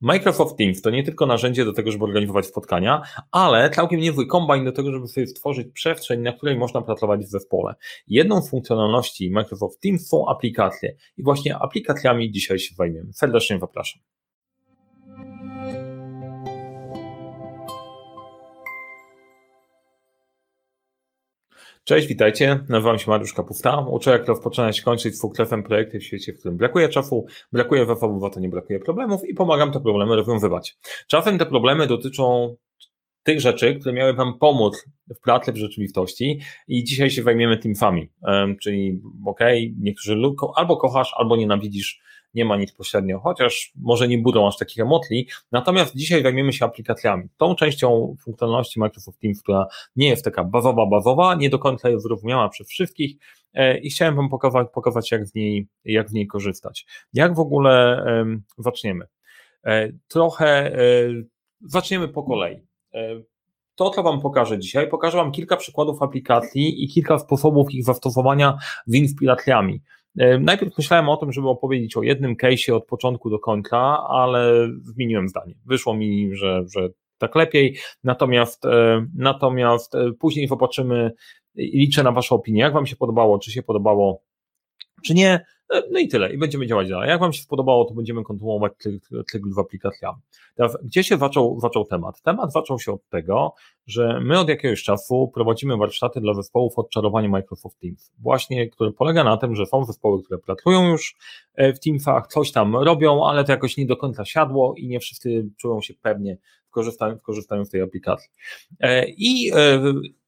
Microsoft Teams to nie tylko narzędzie do tego, żeby organizować spotkania, ale całkiem niezły kombajn do tego, żeby sobie stworzyć przestrzeń, na której można pracować w zespole. Jedną z funkcjonalności Microsoft Teams są aplikacje i właśnie aplikacjami dzisiaj się zajmiemy. Serdecznie zapraszam. Cześć, witajcie. Nazywam się Mariusz Kapusta. Uczę, jak rozpoczynać kończyć z fuklefem projekty w świecie, w którym brakuje czasu, brakuje zasobów, a to nie brakuje problemów i pomagam te problemy rozwiązywać. Czasem te problemy dotyczą tych rzeczy, które miały Wam pomóc w pracy w rzeczywistości i dzisiaj się zajmiemy teamsami, czyli ok, niektórzy albo kochasz, albo nienawidzisz nie ma nic pośrednio, chociaż może nie budzą aż takich emocji. Natomiast dzisiaj zajmiemy się aplikacjami. Tą częścią funkcjonalności Microsoft Teams, która nie jest taka bazowa, bazowa, nie do końca jest zrozumiała przez wszystkich e, i chciałem Wam pokazać, pokazać jak, z niej, jak z niej korzystać. Jak w ogóle zaczniemy? E, trochę e, zaczniemy po kolei. To, co Wam pokażę dzisiaj, pokażę Wam kilka przykładów aplikacji i kilka sposobów ich zastosowania z inspiracjami. E, najpierw myślałem o tym, żeby opowiedzieć o jednym case'ie od początku do końca, ale zmieniłem zdanie. Wyszło mi, że, że tak lepiej, natomiast, e, natomiast e, później zobaczymy liczę na Waszą opinię, jak Wam się podobało, czy się podobało, czy nie. No i tyle, i będziemy działać dalej. Jak Wam się spodobało, to będziemy kontynuować cykl z aplikacjami. Teraz, gdzie się zaczął, zaczął temat? Temat zaczął się od tego, że my od jakiegoś czasu prowadzimy warsztaty dla zespołów odczarowania Microsoft Teams, właśnie, które polega na tym, że są zespoły, które pracują już e, w Teamsach, coś tam robią, ale to jakoś nie do końca siadło i nie wszyscy czują się pewnie w korzystaniu, w korzystaniu z tej aplikacji. E, I,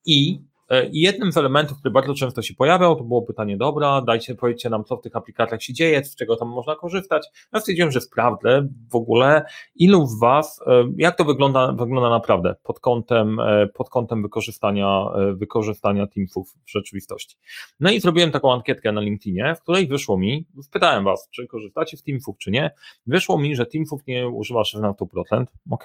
i E, I jednym z elementów, który bardzo często się pojawiał, to było pytanie, dobra, dajcie, powiedzcie nam, co w tych aplikacjach się dzieje, z czego tam można korzystać. Ja stwierdziłem, że sprawdzę w ogóle, ilu z Was, e, jak to wygląda, wygląda naprawdę pod kątem, e, pod kątem wykorzystania, wykorzystania Teamsów w rzeczywistości. No i zrobiłem taką ankietkę na LinkedInie, w której wyszło mi, spytałem Was, czy korzystacie z Teamsów, czy nie. Wyszło mi, że Teamsów nie używa 16%, ok,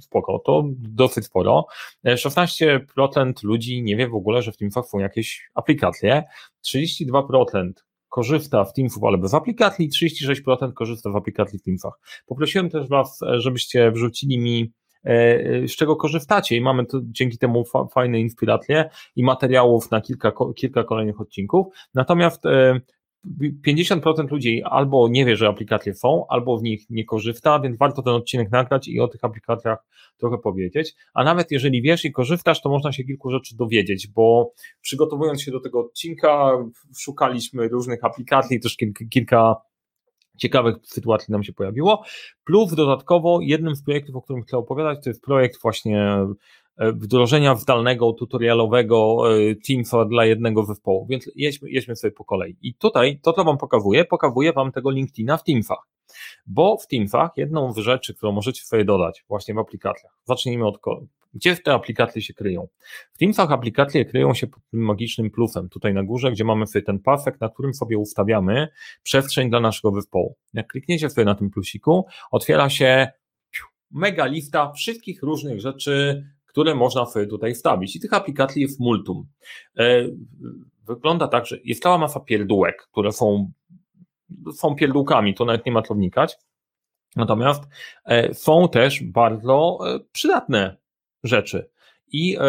spoko, to dosyć sporo. 16% ludzi nie wie w ogóle, że w Teamsach są jakieś aplikacje, 32% korzysta w Teamsów, ale bez aplikacji, 36% korzysta w aplikacji w Teamsach. Poprosiłem też Was, żebyście wrzucili mi e, z czego korzystacie i mamy tu dzięki temu fa fajne inspiracje i materiałów na kilka, kilka kolejnych odcinków. Natomiast e, 50% ludzi albo nie wie, że aplikacje są, albo w nich nie korzysta, więc warto ten odcinek nagrać i o tych aplikacjach trochę powiedzieć. A nawet jeżeli wiesz i korzystasz, to można się kilku rzeczy dowiedzieć, bo przygotowując się do tego odcinka, szukaliśmy różnych aplikacji, też kilka, ciekawych sytuacji nam się pojawiło. Plus dodatkowo jednym z projektów, o którym chcę opowiadać, to jest projekt właśnie wdrożenia zdalnego, tutorialowego e, Teamsa dla jednego zespołu, więc jedźmy, jedźmy sobie po kolei. I tutaj to, co Wam pokazuję, pokazuję Wam tego LinkedIna w Teamsach, bo w Teamsach jedną z rzeczy, którą możecie sobie dodać właśnie w aplikacjach, zacznijmy od gdzie te aplikacje się kryją? W Teamsach aplikacje kryją się pod tym magicznym plusem, tutaj na górze, gdzie mamy sobie ten pasek, na którym sobie ustawiamy przestrzeń dla naszego zespołu. Jak klikniecie sobie na tym plusiku, otwiera się mega lista wszystkich różnych rzeczy, które można sobie tutaj wstawić. I tych aplikacji jest multum. E, wygląda tak, że jest cała masa pierdółek, które są, są pierdółkami, to nawet nie ma co wnikać. Natomiast e, są też bardzo e, przydatne rzeczy. I e,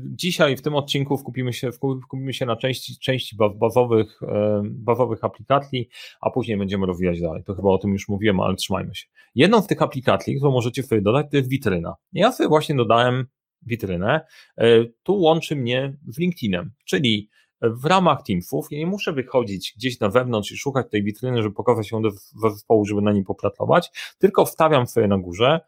dzisiaj w tym odcinku skupimy się, skupimy się na części, części bazowych, e, bazowych aplikacji, a później będziemy rozwijać dalej. To chyba o tym już mówiłem, ale trzymajmy się. Jedną z tych aplikacji, którą możecie sobie dodać, to jest witryna. Ja sobie właśnie dodałem witrynę. E, tu łączy mnie z LinkedInem, czyli w ramach Teamsów ja nie muszę wychodzić gdzieś na wewnątrz i szukać tej witryny, żeby pokazać ją do zespołu, żeby na nim popracować, tylko wstawiam sobie na górze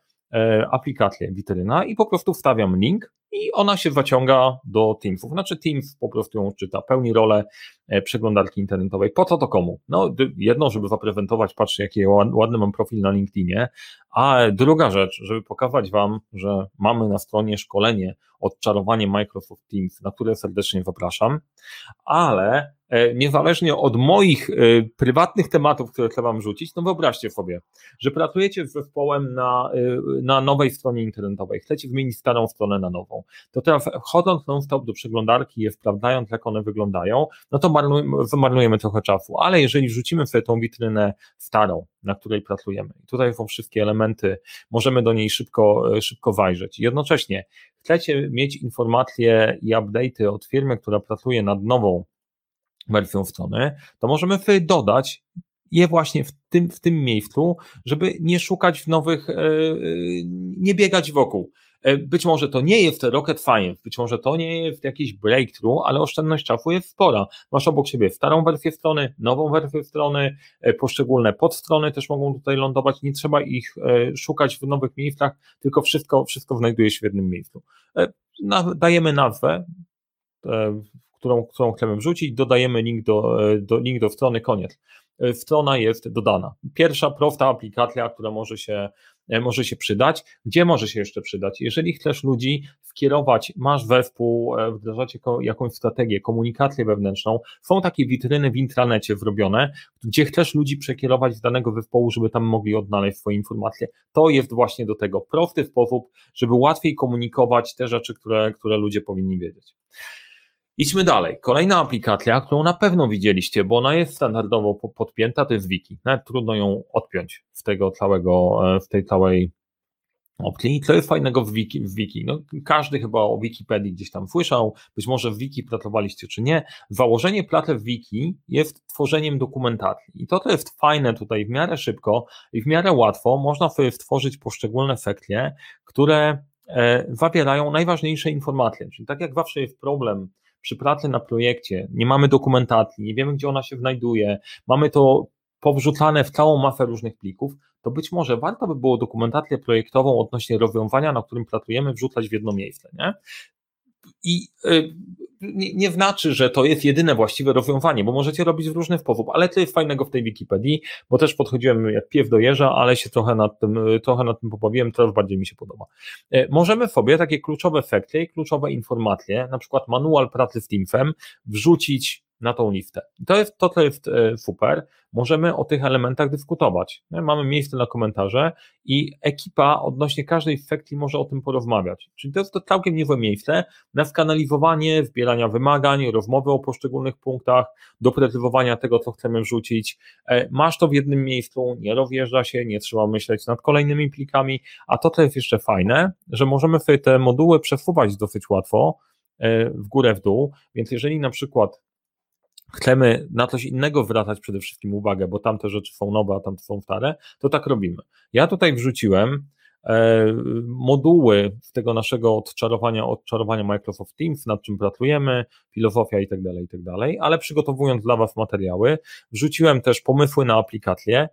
aplikację Witryna i po prostu wstawiam link i ona się zaciąga do Teamsów. Znaczy Teams po prostu ją czyta, pełni rolę e, przeglądarki internetowej. Po co to komu? No jedno, żeby zaprezentować, patrzcie jaki ładny mam profil na LinkedInie, a druga rzecz, żeby pokazać Wam, że mamy na stronie szkolenie odczarowanie Microsoft Teams, na które serdecznie zapraszam, ale E, niezależnie od moich e, prywatnych tematów, które chcę Wam rzucić, no wyobraźcie sobie, że pracujecie z zespołem na, na nowej stronie internetowej, chcecie wymienić starą stronę na nową, to teraz chodząc non-stop do przeglądarki je sprawdzając, jak one wyglądają, no to wymarnujemy trochę czasu, ale jeżeli wrzucimy sobie tą witrynę starą, na której pracujemy, tutaj są wszystkie elementy, możemy do niej szybko, szybko wajrzeć. Jednocześnie chcecie mieć informacje i update'y od firmy, która pracuje nad nową wersją strony, to możemy sobie dodać je właśnie w tym, w tym miejscu, żeby nie szukać w nowych, e, e, nie biegać wokół. E, być może to nie jest rocket science, być może to nie jest jakiś breakthrough, ale oszczędność czasu jest spora. Masz obok siebie starą wersję strony, nową wersję strony, poszczególne podstrony też mogą tutaj lądować, nie trzeba ich szukać w nowych miejscach, tylko wszystko, wszystko znajduje się w jednym miejscu. Dajemy nazwę, którą, którą chcemy wrzucić, dodajemy link do, do, link do strony, koniec. E, strona jest dodana. Pierwsza prosta aplikacja, która może się, e, może się przydać. Gdzie może się jeszcze przydać? Jeżeli chcesz ludzi skierować, masz wespół, e, wdrażacie jakąś strategię, komunikację wewnętrzną, są takie witryny w intranecie zrobione, gdzie chcesz ludzi przekierować z danego zespołu, żeby tam mogli odnaleźć swoje informacje. To jest właśnie do tego prosty sposób, żeby łatwiej komunikować te rzeczy, które, które ludzie powinni wiedzieć. Idźmy dalej. Kolejna aplikacja, którą na pewno widzieliście, bo ona jest standardowo podpięta, to jest Wiki. Nawet trudno ją odpiąć z tego całego, e, w tej całej opcji. I co jest fajnego w Wiki? W Wiki? No, każdy chyba o Wikipedii gdzieś tam słyszał, być może w Wiki pracowaliście czy nie. Założenie platy w Wiki jest tworzeniem dokumentacji. I to, to jest fajne tutaj w miarę szybko i w miarę łatwo można sobie stworzyć poszczególne sekcje, które e, zawierają najważniejsze informacje. Czyli tak jak zawsze jest problem przy pracy na projekcie, nie mamy dokumentacji, nie wiemy, gdzie ona się znajduje, mamy to powrzucane w całą masę różnych plików, to być może warto by było dokumentację projektową odnośnie rozwiązania, na którym pracujemy, wrzucać w jedno miejsce. Nie? I y, nie, nie, znaczy, że to jest jedyne właściwe rozwiązanie, bo możecie robić w różny sposób, ale to jest fajnego w tej Wikipedii, bo też podchodziłem jak piew do jeża, ale się trochę nad tym, y, trochę nad tym pobawiłem, teraz bardziej mi się podoba. Y, możemy sobie takie kluczowe efekty, kluczowe informacje, na przykład manual pracy z Teamsem, wrzucić na tą listę. To jest, to, to jest e, super. Możemy o tych elementach dyskutować. Mamy miejsce na komentarze i ekipa odnośnie każdej sekcji może o tym porozmawiać. Czyli to jest to całkiem niezłe miejsce na skanalizowanie, zbierania wymagań, rozmowy o poszczególnych punktach, doprecyzowania tego, co chcemy wrzucić. E, masz to w jednym miejscu, nie rozjeżdża się, nie trzeba myśleć nad kolejnymi plikami, a to, co jest jeszcze fajne, że możemy sobie te moduły przesuwać dosyć łatwo e, w górę, w dół, więc jeżeli na przykład chcemy na coś innego zwracać przede wszystkim uwagę, bo tamte rzeczy są nowe, a tamte są stare, to tak robimy. Ja tutaj wrzuciłem e, moduły z tego naszego odczarowania, odczarowania Microsoft Teams, nad czym pracujemy, filozofia i tak dalej, i tak dalej, ale przygotowując dla Was materiały, wrzuciłem też pomysły na aplikacje,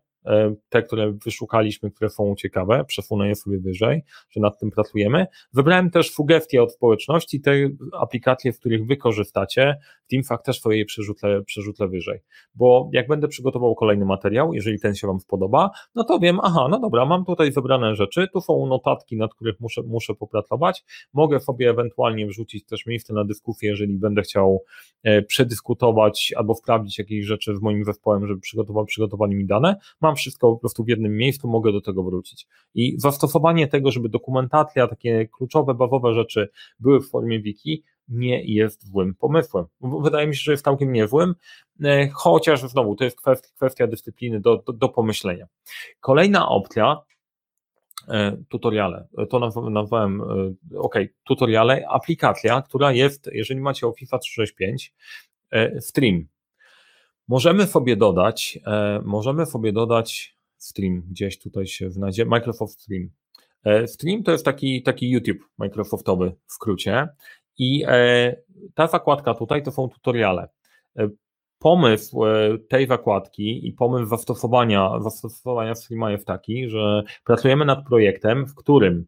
te, które wyszukaliśmy, które są ciekawe, przesunę sobie wyżej, że nad tym pracujemy. Wybrałem też sugestie od społeczności, te aplikacje, w których wy korzystacie, w Teamsach też swoje przerzucę, przerzucę wyżej, bo jak będę przygotował kolejny materiał, jeżeli ten się wam spodoba, no to wiem, aha, no dobra, mam tutaj wybrane rzeczy, tu są notatki, nad których muszę, muszę popracować, mogę sobie ewentualnie wrzucić też miejsce na dyskusję, jeżeli będę chciał e, przedyskutować albo sprawdzić jakieś rzeczy w moim zespołem, żeby przygotowali mi dane, mam mam wszystko po prostu w jednym miejscu, mogę do tego wrócić. I zastosowanie tego, żeby dokumentacja, takie kluczowe, bawowe rzeczy były w formie wiki, nie jest złym pomysłem. Wydaje mi się, że jest całkiem niezłym, e, chociaż znowu to jest kwestia, dyscypliny do, do, do pomyślenia. Kolejna opcja, e, tutoriale, to nazwałem, e, ok, tutoriale, aplikacja, która jest, jeżeli macie Office 365, Stream, Możemy sobie dodać, e, możemy sobie dodać Stream, gdzieś tutaj się znajdzie, Microsoft Stream. E, stream to jest taki, taki YouTube Microsoftowy w skrócie i e, ta zakładka tutaj to są tutoriale. Pomysł tej zakładki i pomysł zastosowania, zastosowania Streama jest taki, że pracujemy nad projektem, w którym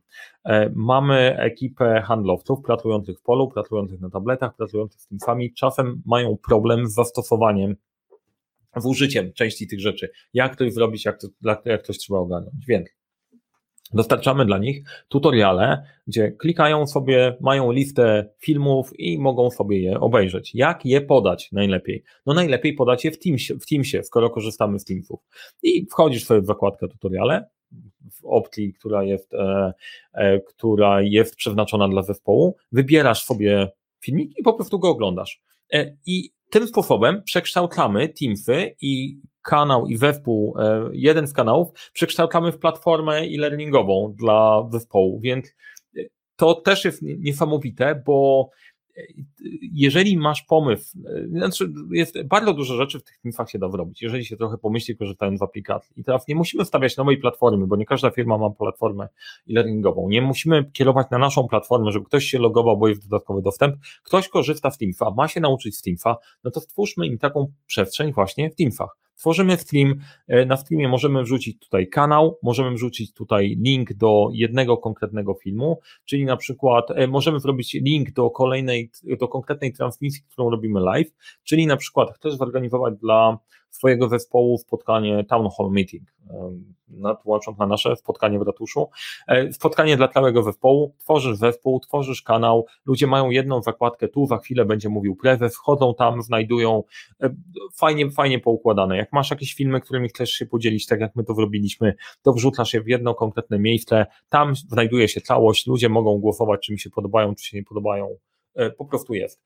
mamy ekipę handlowców pracujących w polu, pracujących na tabletach, pracujących z Teamsami, czasem mają problem z zastosowaniem w użyciem części tych rzeczy. Jak to zrobić, jak, to, jak coś trzeba ogarnąć. Więc dostarczamy dla nich tutoriale, gdzie klikają sobie, mają listę filmów i mogą sobie je obejrzeć. Jak je podać najlepiej? No najlepiej podać je w Teamsie, w Teamsie skoro korzystamy z Teamsów. I wchodzisz sobie w zakładkę tutoriale, w opcji, która jest, e, e, która jest przeznaczona dla zespołu, wybierasz sobie filmik i po prostu go oglądasz. I tym sposobem przekształcamy Teamsy i kanał i zespół, jeden z kanałów, przekształcamy w platformę e-learningową dla zespołu, więc to też jest niesamowite, bo jeżeli masz pomysł, znaczy jest bardzo dużo rzeczy w tych teamsach się da zrobić, jeżeli się trochę pomyśli, korzystając z aplikacji. I teraz nie musimy wstawiać nowej platformy, bo nie każda firma ma platformę e-learningową. Nie musimy kierować na naszą platformę, żeby ktoś się logował, bo jest dodatkowy dostęp. Ktoś korzysta z Teamsa, ma się nauczyć z Teamsa, no to stwórzmy im taką przestrzeń właśnie w Teamsach. Tworzymy stream, e, na streamie możemy wrzucić tutaj kanał, możemy wrzucić tutaj link do jednego konkretnego filmu, czyli na przykład e, możemy zrobić link do kolejnej, do konkretnej transmisji, którą robimy live, czyli na przykład chcesz zorganizować dla swojego zespołu spotkanie Town Hall Meeting, łącząc na nasze spotkanie w ratuszu. E, spotkanie dla całego zespołu, tworzysz zespół, tworzysz kanał, ludzie mają jedną zakładkę. Tu, za chwilę będzie mówił prezes, wchodzą tam, znajdują, e, fajnie, fajnie poukładane. Jak masz jakieś filmy, którymi chcesz się podzielić, tak jak my to zrobiliśmy, to wrzucasz je w jedno konkretne miejsce, tam znajduje się całość, ludzie mogą głosować, czy mi się podobają, czy się nie podobają, e, po prostu jest.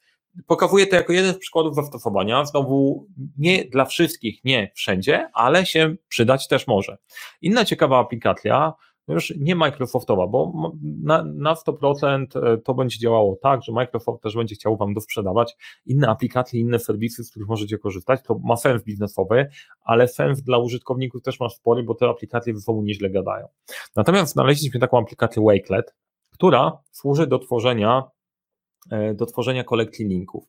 Pokazuję to jako jeden z przykładów zastosowania. Znowu nie dla wszystkich, nie wszędzie, ale się przydać też może. Inna ciekawa aplikacja, już nie Microsoftowa, bo na, na 100% e, to będzie działało tak, że Microsoft też będzie chciał Wam dosprzedawać inne aplikacje, inne serwisy, z których możecie korzystać. To ma sens biznesowy, ale sens dla użytkowników też ma spory, bo te aplikacje ze sobą nieźle gadają. Natomiast znaleźliśmy taką aplikację Wakelet, która służy do tworzenia do tworzenia kolekcji linków.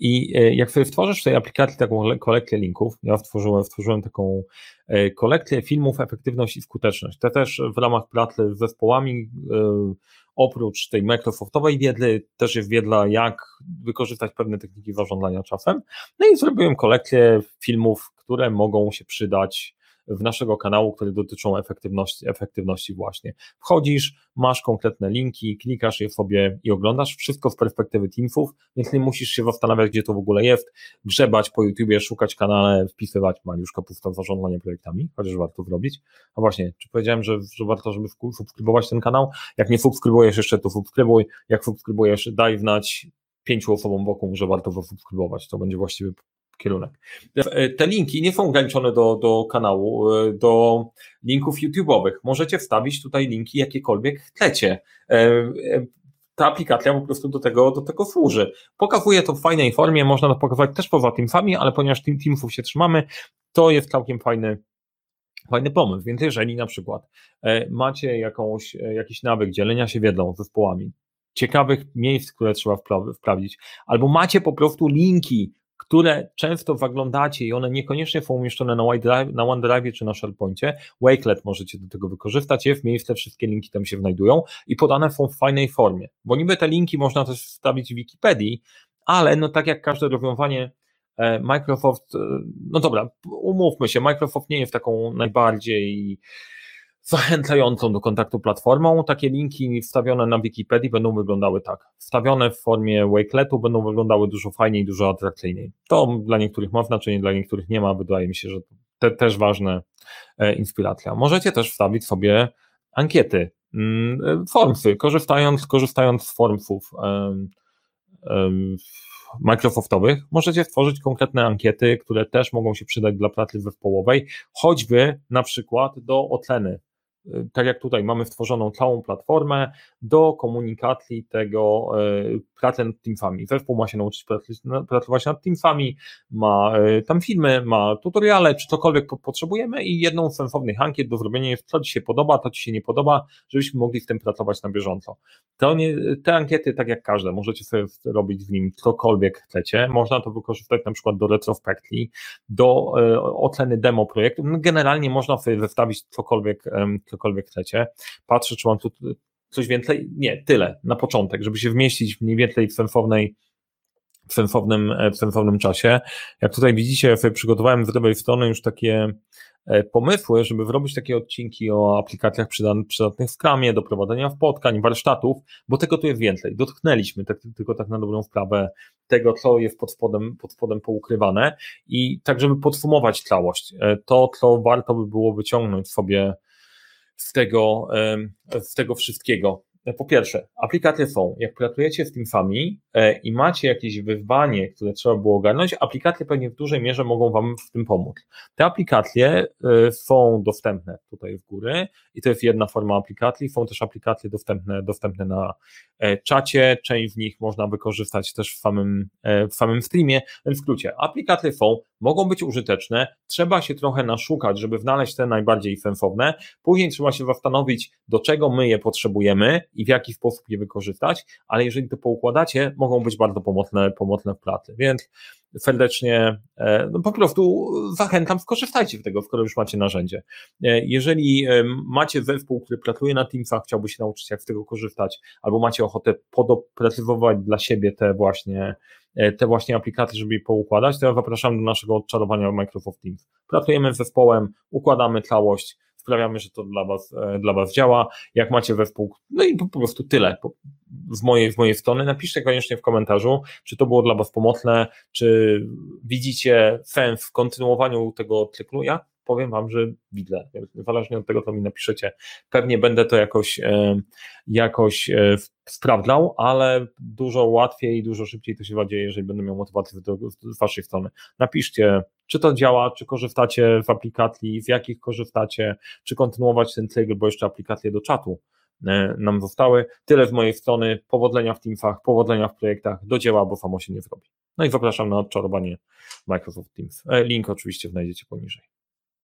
I e, jak sobie stworzysz w tej aplikacji taką kolekcję linków, ja stworzyłem, stworzyłem taką e, kolekcję filmów, efektywność i skuteczność. To też w ramach pracy z zespołami, oprócz tej Microsoftowej wiedzy, też jest wiedza, jak wykorzystać pewne techniki zarządzania czasem. No i zrobiłem kolekcję filmów, które mogą się przydać w naszego kanału, które dotyczą efektywności, efektywności właśnie. Wchodzisz, masz konkretne linki, klikasz je sobie i oglądasz wszystko z perspektywy Teamsów, więc nie musisz się zastanawiać, gdzie to w ogóle jest, grzebać po YouTubie, szukać kanale, wpisywać Mariusz Kapusta zarządzanie projektami, chociaż warto zrobić. A właśnie, czy powiedziałem, że, że warto, żeby subskrybować ten kanał? Jak nie subskrybujesz jeszcze, to subskrybuj. Jak subskrybujesz, daj znać pięciu osobom wokół, że warto zasubskrybować. To będzie właściwy kierunek. Te linki nie są ograniczone do, do kanału, do linków YouTube'owych. Możecie wstawić tutaj linki jakiekolwiek chcecie. E, e, ta aplikacja po prostu do tego, do tego służy. Pokazuje to w fajnej formie, można to pokazać też poza Teamsami, ale ponieważ team, Teamsów się trzymamy, to jest całkiem fajny, fajny pomysł. Więc jeżeli na przykład e, macie jakąś, jakiś nawyk dzielenia się wiedzą zespołami, ciekawych miejsc, które trzeba wprawić, albo macie po prostu linki które często zaglądacie i one niekoniecznie są umieszczone na OneDrive, na OneDrive czy na SharePointie. Wakelet możecie do tego wykorzystać, je w miejsce wszystkie linki tam się znajdują i podane są w fajnej formie, bo niby te linki można też wstawić w Wikipedii, ale no tak jak każde rozwiązanie e, Microsoft, e, no dobra, umówmy się, Microsoft nie jest taką najbardziej zachęcającą do kontaktu platformą. Takie linki wstawione na Wikipedii będą wyglądały tak. Wstawione w formie Wakeletu będą wyglądały dużo fajniej, dużo atrakcyjniej. To dla niektórych ma znaczenie, dla niektórych nie ma. Wydaje mi się, że to też ważne e, inspiracja. Możecie też wstawić sobie ankiety, mm, formsy, korzystając, korzystając z formsów Microsoftowych, możecie stworzyć konkretne ankiety, które też mogą się przydać dla pracy zespołowej, choćby na przykład do oceny tak jak tutaj mamy stworzoną całą platformę do komunikacji tego e, pracy nad Teamsami. Zespół ma się nauczyć pracować nad Teamsami, ma e, tam filmy, ma tutoriale, czy cokolwiek potrzebujemy i jedną z sensownych ankiet do zrobienia jest, co Ci się podoba, to Ci się nie podoba, żebyśmy mogli z tym pracować na bieżąco. To nie, te ankiety, tak jak każde, możecie sobie robić w nim cokolwiek chcecie. Można to wykorzystać na przykład do retrospekcji, do e, oceny demo projektu. No, generalnie można sobie zestawić cokolwiek, cokolwiek chcecie. Patrzę, czy mam tu coś więcej? Nie, tyle na początek, żeby się wmieścić mniej więcej w sensownej w sensownym, w sensownym czasie. Jak tutaj widzicie, ja sobie przygotowałem z lewej strony już takie e, pomysły, żeby zrobić takie odcinki o aplikacjach przydatnych w Scrumie, do prowadzenia spotkań, warsztatów, bo tego tu jest więcej. Dotknęliśmy tak, tylko tak na dobrą sprawę tego, co jest pod spodem, pod spodem poukrywane i tak, żeby podsumować całość, e, to, co warto by było wyciągnąć sobie z tego, z tego wszystkiego. Po pierwsze, aplikacje są. Jak pracujecie z Teamsami e, i macie jakieś wyzwanie, które trzeba było ogarnąć, aplikacje pewnie w dużej mierze mogą Wam w tym pomóc. Te aplikacje e, są dostępne tutaj w góry i to jest jedna forma aplikacji. Są też aplikacje dostępne, dostępne na e, czacie. Część z nich można wykorzystać też w samym, w samym streamie. Więc w skrócie, aplikacje są, mogą być użyteczne, trzeba się trochę naszukać, żeby znaleźć te najbardziej sensowne. Później trzeba się zastanowić, do czego my je potrzebujemy i w jaki sposób je wykorzystać, ale jeżeli to poukładacie, mogą być bardzo pomocne, pomocne w pracy. Więc serdecznie e, no po prostu zachęcam, skorzystajcie z tego, skoro już macie narzędzie. E, jeżeli e, macie zespół, który pracuje na Teamsach, chciałby się nauczyć, jak z tego korzystać, albo macie ochotę podoprecyzować dla siebie te właśnie te właśnie aplikacje, żeby je poukładać, to ja zapraszam do naszego odczarowania Microsoft Teams. Pracujemy z zespołem, układamy całość, sprawiamy, że to dla Was, e, dla was działa. Jak macie wespół, no i po prostu tyle. Z mojej, z mojej strony napiszcie koniecznie w komentarzu, czy to było dla Was pomocne, czy widzicie sens w kontynuowaniu tego cyklu. Ja powiem Wam, że widzę, zależnie od tego, co mi napiszecie. Pewnie będę to jakoś, e, jakoś e, sprawdzał, ale dużo łatwiej i dużo szybciej to się dzieje, jeżeli będę miał motywację z Waszej strony. Napiszcie, czy to działa, czy korzystacie z aplikacji, z jakich korzystacie, czy kontynuować ten cykl, bo jeszcze aplikacje do czatu e, nam zostały. Tyle z mojej strony. Powodzenia w Teamsach, powodzenia w projektach, do dzieła, bo samo się nie zrobi. No i zapraszam na odczarowanie Microsoft Teams. Link oczywiście znajdziecie poniżej.